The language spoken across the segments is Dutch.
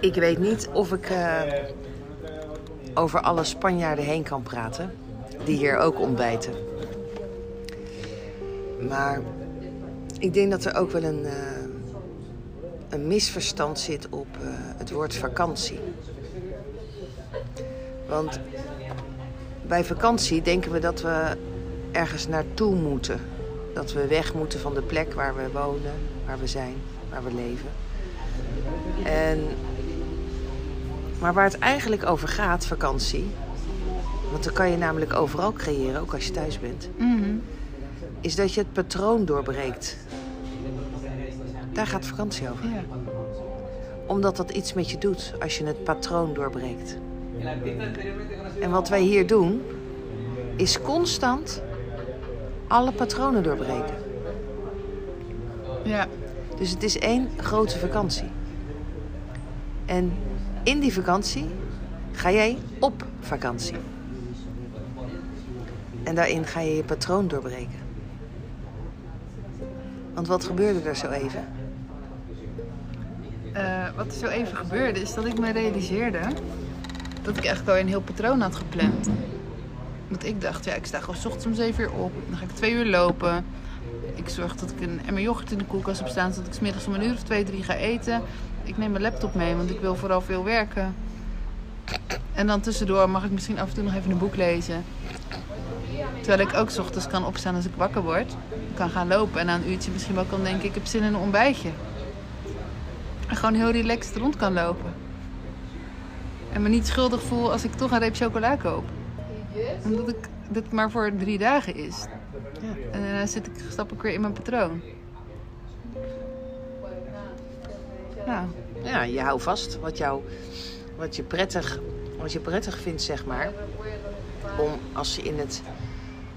Ik weet niet of ik eh, over alle Spanjaarden heen kan praten. Die hier ook ontbijten. Maar ik denk dat er ook wel een, eh, een misverstand zit op eh, het woord vakantie. Want bij vakantie denken we dat we ergens naartoe moeten. Dat we weg moeten van de plek waar we wonen, waar we zijn, waar we leven. En, maar waar het eigenlijk over gaat, vakantie... want dan kan je namelijk overal creëren, ook als je thuis bent... is dat je het patroon doorbreekt. Daar gaat vakantie over. Ja. Omdat dat iets met je doet als je het patroon doorbreekt. En wat wij hier doen, is constant alle patronen doorbreken. Ja. Dus het is één grote vakantie. En in die vakantie ga jij op vakantie. En daarin ga je je patroon doorbreken. Want wat gebeurde er zo even? Eh, wat er zo even gebeurde is dat ik me realiseerde dat ik eigenlijk al een heel patroon had gepland. Want ik dacht, ja, ik sta gewoon ochtends om 7 uur op. Dan ga ik twee uur lopen. Ik zorg dat ik een emmer yoghurt in de koelkast heb staan, zodat ik 's middags om een uur of twee, drie ga eten. Ik neem mijn laptop mee, want ik wil vooral veel werken. En dan tussendoor mag ik misschien af en toe nog even een boek lezen. Terwijl ik ook 's ochtends kan opstaan als ik wakker word. Kan gaan lopen en na een uurtje misschien wel kan denken, ik heb zin in een ontbijtje. En gewoon heel relaxed rond kan lopen. En me niet schuldig voel als ik toch een reep chocola koop. Omdat ik, dit maar voor drie dagen is. Ja. En daarna zit ik, stap ik weer in mijn patroon. Nou, Ja, je houdt vast wat, jou, wat, je prettig, wat je prettig vindt, zeg maar. Om als je in het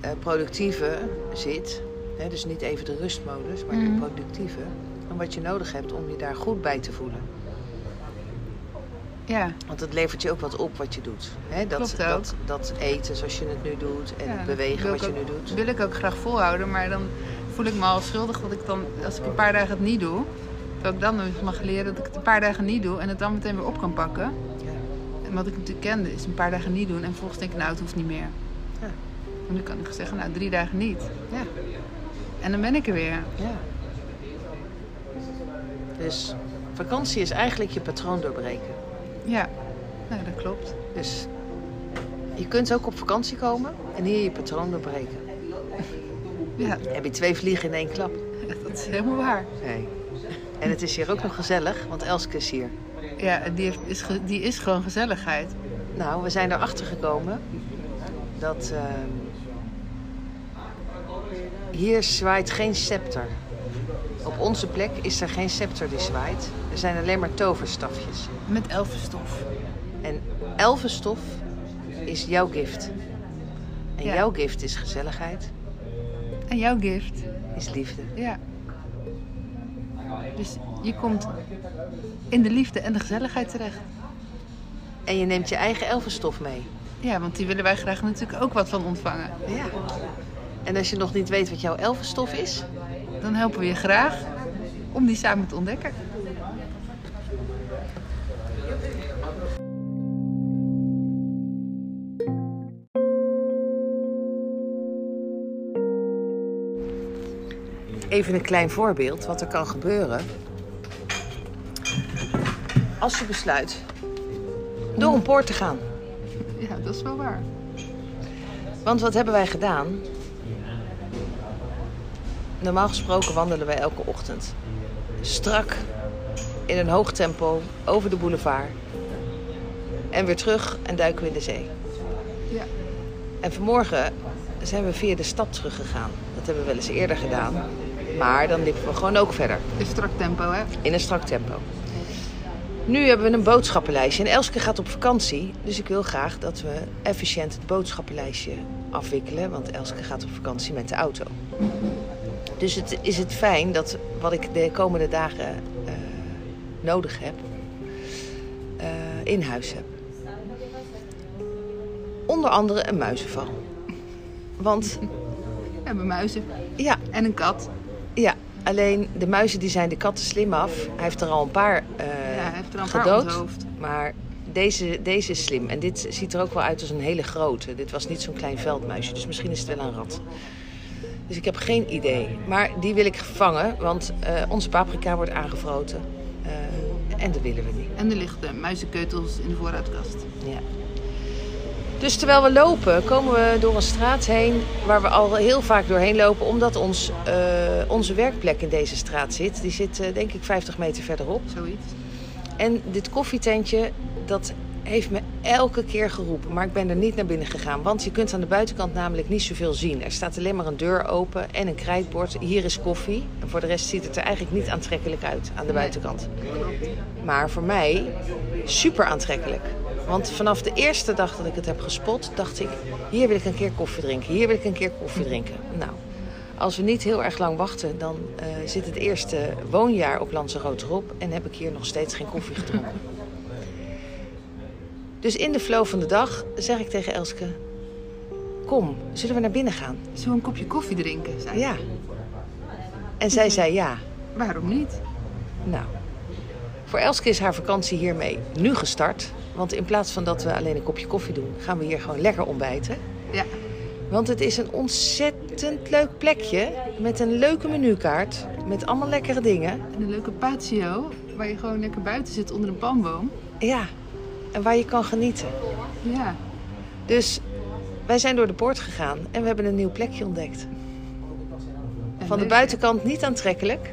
eh, productieve zit, hè, dus niet even de rustmodus, maar Mhm. de productieve, en wat je nodig hebt om je daar goed bij te voelen. ja. Want het levert je ook wat op wat je doet. Hè? Dat, dat, dat eten zoals je het nu doet en Ja, het bewegen wat je nu doet. wil ik ook graag volhouden, maar dan voel ik me al schuldig dat ik dan, als ik een paar dagen het niet doe, dat ik dan dus mag leren dat ik het een paar dagen niet doe en het dan meteen weer op kan pakken. Ja. En wat ik natuurlijk kende is een paar dagen niet doen en vervolgens denk ik, nou het hoeft niet meer. Ja. En nu kan ik zeggen, nou drie dagen niet. Ja. En dan ben ik er weer. Ja. Dus vakantie is eigenlijk je patroon doorbreken. Ja, nou dat klopt. Dus je kunt ook op vakantie komen en hier je patroon doorbreken. Ja, Dan heb je twee vliegen in één klap. dat is helemaal waar. Nee. En het is hier ook nog gezellig, want Elske is hier. Ja, die, heeft, is, die is gewoon gezelligheid. Nou, we zijn erachter gekomen dat ehm, hier zwaait geen scepter. Op onze plek is er geen scepter die zwaait. Er zijn alleen maar toverstafjes. Met elfenstof. En elfenstof is jouw gift. En Ja. jouw gift is gezelligheid, En jouw gift. is liefde. Ja. Dus je komt in de liefde en de gezelligheid terecht. En je neemt je eigen elfenstof mee. Ja, want die willen wij graag natuurlijk ook wat van ontvangen. Ja. En als je nog niet weet wat jouw elfenstof is, Dan helpen we je graag om die samen te ontdekken. Even een klein voorbeeld wat er kan gebeuren. Als je besluit door een poort te gaan. Ja, dat is wel waar. Want wat hebben wij gedaan? Normaal gesproken wandelen wij elke ochtend. Strak, in een hoog tempo, over de boulevard. En weer terug en duiken we in de zee. Ja. En vanmorgen zijn we via de stad teruggegaan. Dat hebben we wel eens eerder gedaan. Maar dan liepen we gewoon ook verder. In strak tempo, hè? In een strak tempo. Nu hebben we een boodschappenlijstje. En Elske gaat op vakantie. Dus ik wil graag dat we efficiënt het boodschappenlijstje afwikkelen. Want Elske gaat op vakantie met de auto. Dus het, is het fijn dat wat ik de komende dagen eh, nodig heb, eh, in huis heb. Onder andere een muizenval. Want We hebben muizen. ja, En een kat. Ja, alleen de muizen die zijn de katten slim af. Hij heeft er al een paar eh, Ja. hij heeft er een paar gedood. onthoofd. Maar deze, deze is slim. En dit ziet er ook wel uit als een hele grote. Dit was niet zo'n klein veldmuisje. Dus misschien is het wel een rat. Dus ik heb geen idee. Maar die wil ik vangen. Want eh, onze paprika wordt aangevroten. Eh, en dat willen we niet. En er liggen muizenkeutels in de voorraadkast. Ja. Dus terwijl we lopen, komen we door een straat heen waar we al heel vaak doorheen lopen, omdat ons, eh, onze werkplek in deze straat zit. Die zit eh, denk ik 50 meter verderop. Zoiets. En dit koffietentje, dat heeft me elke keer geroepen. Maar ik ben er niet naar binnen gegaan. Want je kunt aan de buitenkant namelijk niet zoveel zien. Er staat alleen maar een deur open en een krijtbord. Hier is koffie. En voor de rest ziet het er eigenlijk niet aantrekkelijk uit aan de buitenkant. Maar voor mij super aantrekkelijk. Want vanaf de eerste dag dat ik het heb gespot, dacht ik: hier wil ik een keer koffie drinken. Hier wil ik een keer koffie drinken. Nou, als we niet heel erg lang wachten, dan eh, zit het eerste woonjaar op Lanzarote erop. En heb ik hier nog steeds geen koffie gedronken. Dus in de flow van de dag zeg ik tegen Elske: Kom, zullen we naar binnen gaan? Zullen we een kopje koffie drinken? Zei Ja. En zij zei ja. Waarom niet? Nou, voor Elske is haar vakantie hiermee nu gestart. Want in plaats van dat we alleen een kopje koffie doen, gaan we hier gewoon lekker ontbijten. Ja. Want het is een ontzettend leuk plekje met een leuke menukaart. Met allemaal lekkere dingen. En een leuke patio, waar je gewoon lekker buiten zit onder een palmboom. Ja, en waar je kan genieten. Ja. Dus wij zijn door de poort gegaan en we hebben een nieuw plekje ontdekt. En Van de buitenkant niet aantrekkelijk,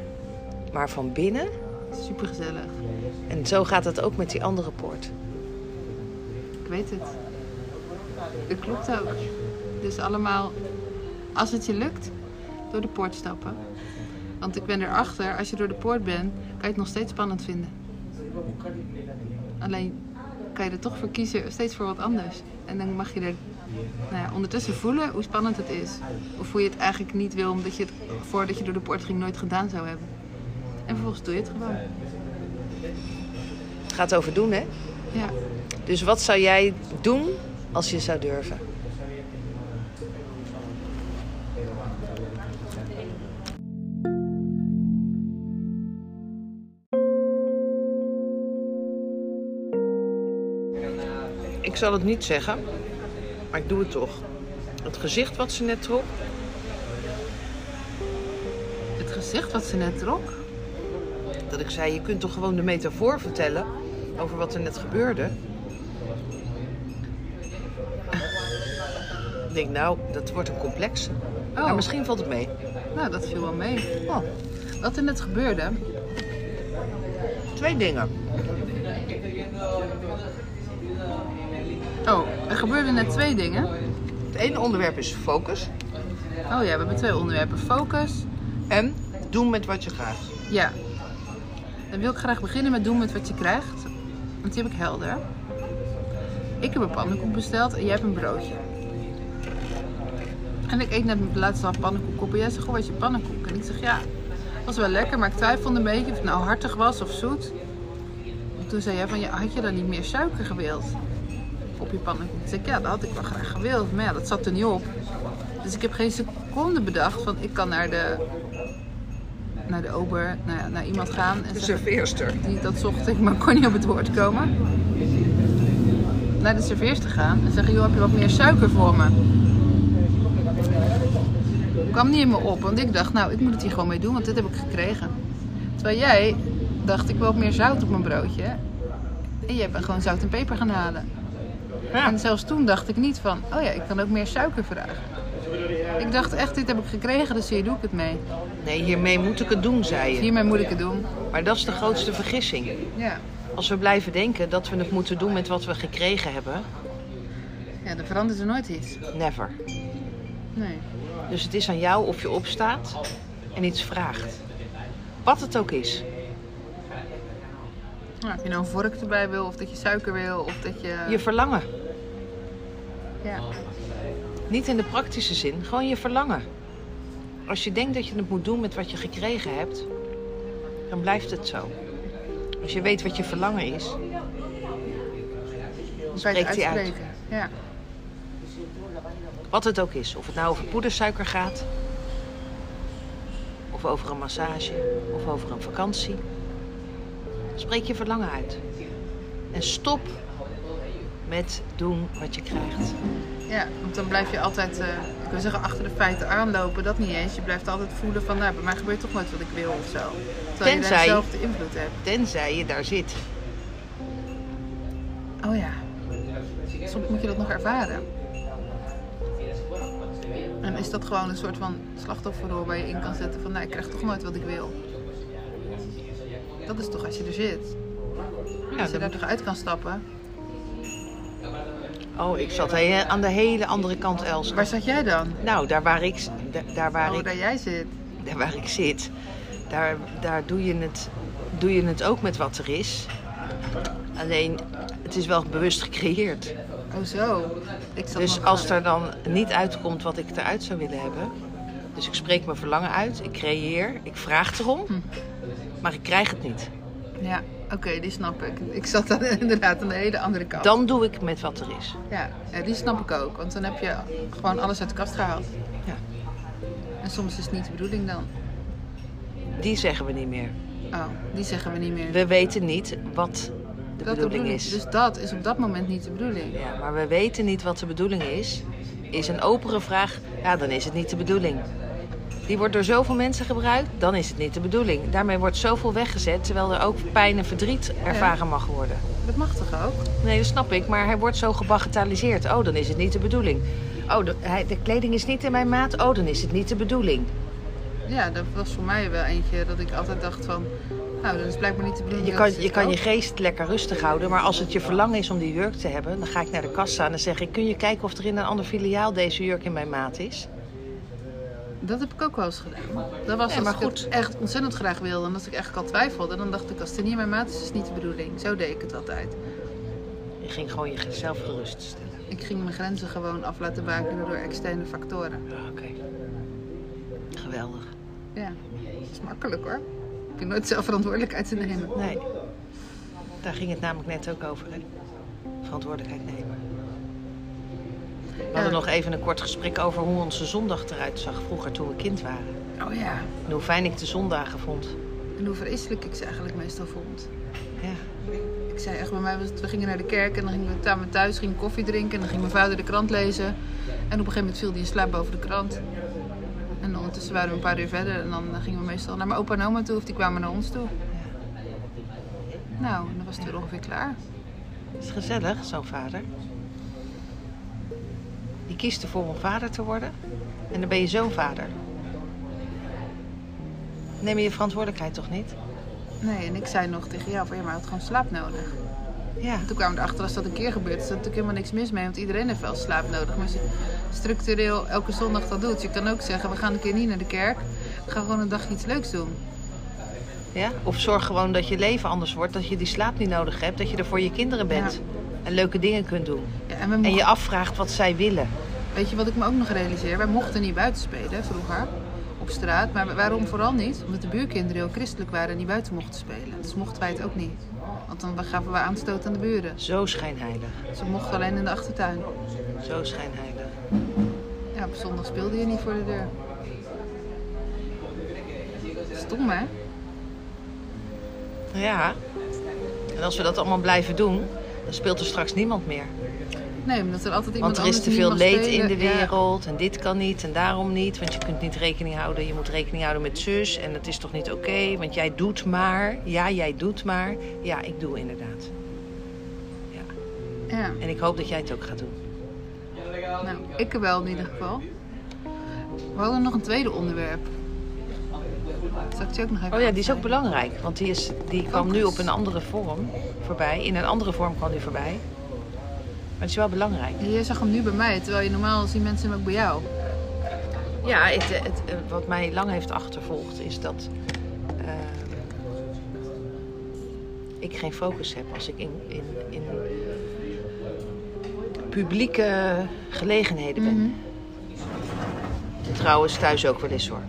maar van binnen. Super gezellig. En zo gaat het ook met die andere poort. Ik weet het. Dat klopt ook. Dus allemaal, als het je lukt, door de poort stappen. Want ik ben erachter, als je door de poort bent, kan je het nog steeds spannend vinden. Alleen kan je er toch voor kiezen, steeds voor wat anders. En dan mag je er nou ja, ondertussen voelen hoe spannend het is. Of hoe je het eigenlijk niet wil, omdat je het voordat je door de poort ging nooit gedaan zou hebben. En vervolgens doe je het gewoon. Het gaat over doen, hè? Ja. Dus wat zou jij doen als je zou durven? Ik zal het niet zeggen, maar ik doe het toch. Het gezicht wat ze net trok, Het gezicht wat ze net trok. dat ik zei, je kunt toch gewoon de metafoor vertellen over wat er net gebeurde. Ik denk, nou, dat wordt een complexe. Oh. Maar misschien valt het mee. Nou, dat viel wel mee. Oh, Wat er net gebeurde, twee dingen. Oh, er gebeurden net twee dingen. Het ene onderwerp is focus. Oh ja, we hebben twee onderwerpen. Focus. En doen met wat je gaat. Ja. Dan wil ik graag beginnen met doen met wat je krijgt. Want die heb ik helder. Ik heb een pannenkoek besteld en jij hebt een broodje. En ik eet net de laatste pannenkoek op. En jij zegt, goh, wat je pannenkoek? En ik zeg, ja, was wel lekker, maar ik twijfelde een beetje of het nou hartig was of zoet. En toen zei jij van, ja, had je dan niet meer suiker gewild? Op je pannenkoek. Ik, ja, dat had ik wel graag gewild. Maar ja, dat zat er niet op. Dus ik heb geen seconde bedacht van, ik kan naar de, naar de ober, ja, naar iemand gaan en zeggen, serveerster. die, dat zocht ik, maar kon niet op het woord komen. Naar de serveerster gaan en zeggen, joh, heb je wat meer suiker voor me? Kwam niet in me op, want ik dacht, nou, ik moet het hier gewoon mee doen, want dit heb ik gekregen. Terwijl jij dacht, ik wil wat meer zout op mijn broodje. En jij bent gewoon zout en peper gaan halen. Ja. En zelfs toen dacht ik niet van, oh ja, ik kan ook meer suiker vragen. Ik dacht echt, dit heb ik gekregen, dus hier doe ik het mee. Nee, hiermee moet ik het doen, zei je. Hiermee moet ik het doen. Maar dat is de grootste vergissing. Ja. Als we blijven denken dat we het moeten doen met wat we gekregen hebben, Ja, er verandert er nooit iets. never. Nee. Dus het is aan jou of je opstaat en iets vraagt. Wat het ook is. Nou, of je nou een vork erbij wil, of dat je suiker wil, of dat je... Je verlangen. Ja. Niet in de praktische zin, gewoon je verlangen. Als je denkt dat je het moet doen met wat je gekregen hebt, dan blijft het zo. Als je weet wat je verlangen is, Dan spreekt hij uit. Ja. Wat het ook is. Of het nou over poedersuiker gaat, of over een massage, of over een vakantie. Spreek je verlangen uit. En stop met doen wat je krijgt. Ja, want dan blijf je altijd, eh, ik wil zeggen, achter de feiten aanlopen. Dat niet eens. Je blijft altijd voelen van, nou, bij mij gebeurt toch nooit wat ik wil of zo. Terwijl Tenzij- daar zelf de invloed hebt. Tenzij je daar zit. Oh ja. Soms moet je dat nog ervaren. En is dat gewoon een soort van slachtofferrol waar je in kan zetten van, nou, ik krijg toch nooit wat ik wil. Dat is toch als je er zit. Ja, Als je daar toch uit kan stappen. Oh, ik zat he- aan de hele andere kant, Els. Waar zat jij dan? Nou, daar waar ik, da- daar waar Oh, ik, daar jij zit. daar waar ik zit, daar, daar doe, je het, doe je het ook met wat er is. Alleen, het is wel bewust gecreëerd. Oh zo. Ik zat Dus nog- als er dan niet uitkomt wat ik eruit zou willen hebben. Dus ik spreek mijn verlangen uit, ik creëer, ik vraag erom, Hm. maar ik krijg het niet. Ja, oké, die snap ik. Ik zat dan inderdaad aan de hele andere kant. Dan doe ik met wat er is. Ja, ja, die snap ik ook. Want dan heb je gewoon alles uit de kast gehaald. Ja. En soms is het niet de bedoeling dan. Die zeggen we niet meer. Oh, die zeggen we niet meer. We weten niet wat de Dat bedoeling is. Dus dat is op dat moment niet de bedoeling. Ja, maar we weten niet wat de bedoeling is. Is een opere vraag, ja, dan is het niet de bedoeling. Die wordt door zoveel mensen gebruikt, dan is het niet de bedoeling. Daarmee wordt zoveel weggezet, terwijl er ook pijn en verdriet ervaren mag worden. Dat mag toch ook? Nee, dat snap ik, maar hij wordt zo gebagatelliseerd. Oh, dan is het niet de bedoeling. Oh, de, hij, de kleding is niet in mijn maat. Oh, dan is het niet de bedoeling. Ja, dat was voor mij wel eentje dat ik altijd dacht van... Nou, dat is blijkbaar niet de bedoeling. Je kan, je kan je geest lekker rustig houden, maar als het je verlangen is om die jurk te hebben, dan ga ik naar de kassa en dan zeg ik: Kun je kijken of er in een ander filiaal deze jurk in mijn maat is? Dat heb ik ook wel eens gedaan. Dat was Ja, als maar ik goed. het echt ontzettend graag wilde. En als ik echt al twijfelde, dan dacht ik... Als het er niet in mijn maat is, is het niet de bedoeling. Zo deed ik het altijd. Je ging gewoon jezelf geruststellen. Ik ging mijn grenzen gewoon af laten bakenen door externe factoren. Ja, Oké. Geweldig. Ja, dat is makkelijk hoor. Nooit zelf verantwoordelijkheid te nemen. Nee. Daar ging het namelijk net ook over, hè? Verantwoordelijkheid nemen. We hadden Ja. nog even een kort gesprek over hoe onze zondag eruit zag vroeger toen we kind waren. Oh ja. En hoe fijn ik de zondagen vond. En hoe vreselijk ik ze eigenlijk meestal vond. Ja. Ik zei echt, bij mij we gingen naar de kerk en dan gingen we thuis, gingen koffie drinken en dan ging mijn vader de krant lezen. En op een gegeven moment viel hij in slaap boven de krant. En ondertussen waren we een paar uur verder en dan gingen we meestal naar mijn opa en oma toe of die kwamen naar ons toe. Nou, en dan was het weer ongeveer klaar. Is het gezellig, zo'n vader? Je kiest ervoor om vader te worden. En dan ben je zo'n vader. Neem je je verantwoordelijkheid toch niet? Nee, en ik zei nog tegen jou van ja, maar hij had gewoon slaap nodig. Ja. En toen kwamen we erachter als dat een keer gebeurt, is er natuurlijk helemaal niks mis mee, want iedereen heeft wel slaap nodig. Maar als je structureel elke zondag dat doet, je kan ook zeggen, we gaan een keer niet naar de kerk, we gaan gewoon een dagje iets leuks doen. ja. Of zorg gewoon dat je leven anders wordt. Dat je die slaap niet nodig hebt. Dat je er voor je kinderen bent. Ja. En leuke dingen kunt doen. Ja, en En je afvraagt wat zij willen. weet je wat ik me ook nog realiseer? Wij mochten niet buiten spelen vroeger, op straat. Maar waarom vooral niet? Omdat de buurkinderen heel christelijk waren en niet buiten mochten spelen. Dus mochten wij het ook niet. Want dan gaven we aanstoot aan de buren. Zo schijnheilig. Ze mochten alleen in de achtertuin. Zo schijnheilig. Ja, op zondag speelde je niet voor de deur. Stom hè? Ja. En als we dat allemaal blijven doen, dan speelt er straks niemand meer. Nee, omdat er altijd iemand Want er is te veel leed in de Ja. wereld en dit kan niet en daarom niet. Want je kunt niet rekening houden. Je moet rekening houden met zus en het is toch niet oké. want jij doet maar. Ja, jij doet maar. Ja, ik doe inderdaad. Ja. Ja, En ik hoop dat jij het ook gaat doen. nou, ik wel in ieder geval. We hadden nog een tweede onderwerp. Zal ik die ook nog even Oh ja, die is ook belangrijk. Want die, is, die kwam nu op een andere vorm voorbij. In een andere vorm kwam die voorbij. Maar het is wel belangrijk. Je zag hem nu bij mij, terwijl je normaal zien mensen hem ook bij jou. Ja, het, het, het- wat mij lang heeft achtervolgd is dat eh, ik geen focus heb als ik in, in, in publieke gelegenheden ben. Mhm. Trouwens, thuis ook wel eens hoor.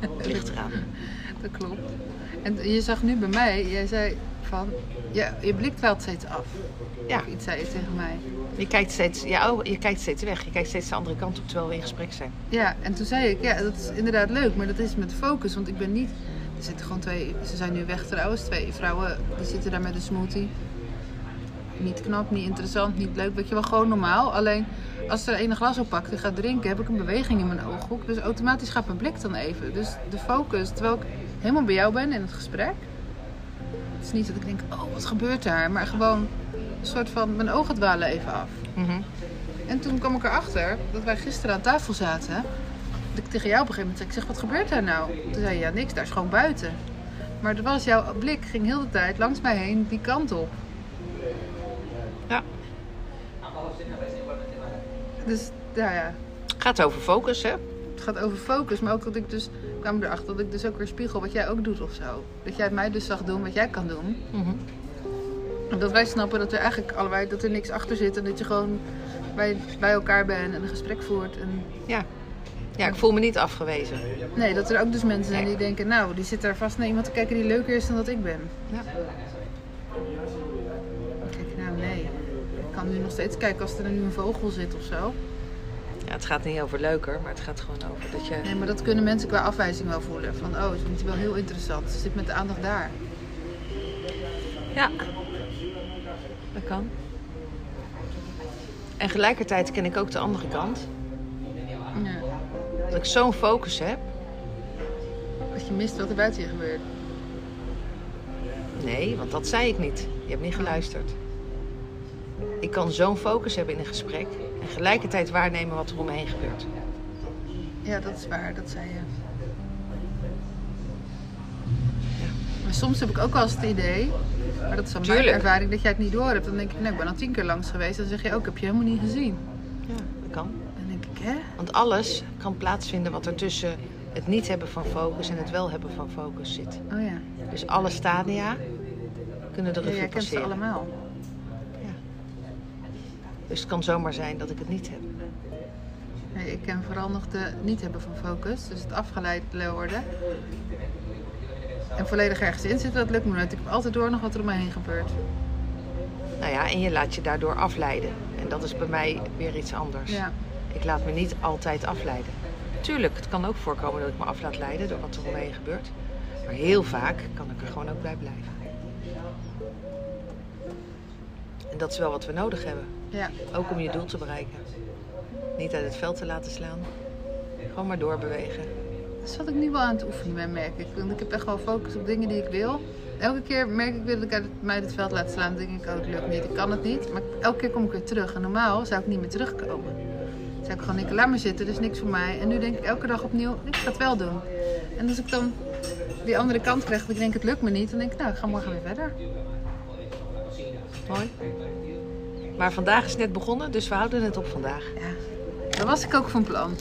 Het ligt eraan. Dat klopt. En je zag nu bij mij, jij zei van, ja, je blikt wel steeds af. Ja, Of iets zei je tegen mij. je kijkt, steeds, ja oh, je kijkt steeds weg. Je kijkt steeds de andere kant op terwijl we in gesprek zijn. Ja, en toen zei ik, ja, dat is inderdaad leuk, maar dat is met focus. Want ik ben niet Er zitten gewoon twee, ze zijn nu weg trouwens, twee vrouwen die zitten daar met een smoothie. Niet knap, niet interessant, niet leuk, weet je wel, gewoon normaal. Alleen als er een glas oppakt en gaat drinken, heb ik een beweging in mijn ooghoek. Dus automatisch gaat mijn blik dan even. Dus de focus, terwijl ik helemaal bij jou ben in het gesprek. Is niet dat ik denk, oh wat gebeurt daar? Maar gewoon een soort van, mijn ogen dwalen even af. Mhm. En toen kwam ik erachter dat wij gisteren aan tafel zaten. Dat ik tegen jou op een gegeven moment zei, ik zeg, wat gebeurt daar nou? Toen zei je, ja niks, daar is gewoon buiten. Maar er was jouw blik ging heel de tijd langs mij heen die kant op. Ja. Dus ja, ja, Gaat over focus, hè? Het gaat over focus. Maar ook dat ik dus, kwam erachter dat ik dus ook weer spiegel wat jij ook doet of zo. Dat jij mij dus zag doen wat jij kan doen. En dat wij snappen dat er eigenlijk allebei, dat er niks achter zit. En dat je gewoon bij, bij elkaar bent en een gesprek voert. En Ja. Ja, ik voel me niet afgewezen. Nee, dat er ook dus mensen zijn die denken, nou, die zit daar vast naar iemand te kijken die leuker is dan dat ik ben. Ja. Ik, nou nee, ik kan nu nog steeds kijken als er nu een vogel zit of zo. Het gaat niet over leuker, maar het gaat gewoon over dat je... Nee, maar dat kunnen mensen qua afwijzing wel voelen. Van, oh, het wel heel interessant. Ze zit met de aandacht daar. Ja, dat kan. En gelijkertijd ken ik ook de andere kant. Ja. Dat ik zo'n focus heb. Dat je mist wat er buiten je gebeurt. Nee, want dat zei ik niet. Je hebt niet geluisterd. Ik kan zo'n focus hebben in een gesprek en gelijkertijd waarnemen wat er om me heen gebeurt. Ja, dat is waar, dat zei je. Maar soms heb ik ook wel eens het idee, maar dat is dan mijn ervaring, dat jij het niet door hebt. Dan denk ik, nee, ik ben al tien keer langs geweest. Dan zeg je ook, heb je helemaal niet gezien. Ja, dat kan. Dan denk ik, hè? Want alles kan plaatsvinden wat er tussen het niet hebben van focus en het wel hebben van focus zit. Oh ja, Dus alle stadia kunnen de ja revue jij kent ze allemaal. Dus het kan zomaar zijn dat ik het niet heb. Nee, ik ken vooral nog de niet hebben van focus. Dus het afgeleid worden. En volledig ergens in zitten, dat lukt me nooit. Ik heb altijd door nog wat er om me heen gebeurt. Nou ja, en je laat je daardoor afleiden. En dat is bij mij weer iets anders. Ja. Ik laat me niet altijd afleiden. Tuurlijk, het kan ook voorkomen dat ik me af laat leiden door wat er om me heen gebeurt. Maar heel vaak kan ik er gewoon ook bij blijven. En dat is wel wat we nodig hebben. Ja. Ook om je doel te bereiken. Niet uit het veld te laten slaan. Gewoon maar doorbewegen. Dat is wat ik nu wel aan het oefenen ben, merk ik. Want ik heb echt wel focus op dingen die ik wil. Elke keer merk ik weer dat ik uit het- mij uit het veld laat slaan. Dan denk ik, oh, het lukt niet, ik kan het niet. Maar elke keer kom ik weer terug. En normaal zou ik niet meer terugkomen. Dan zou ik gewoon denken, laat maar zitten, dat is niks voor mij. En nu denk ik elke dag opnieuw, ik ga het wel doen. En als ik dan die andere kant krijg, dat ik denk, het lukt me niet. Dan denk ik, nou, ik ga morgen weer verder. Mooi. Maar vandaag is net begonnen, dus we houden het op vandaag. Ja, dat was ik ook van plan.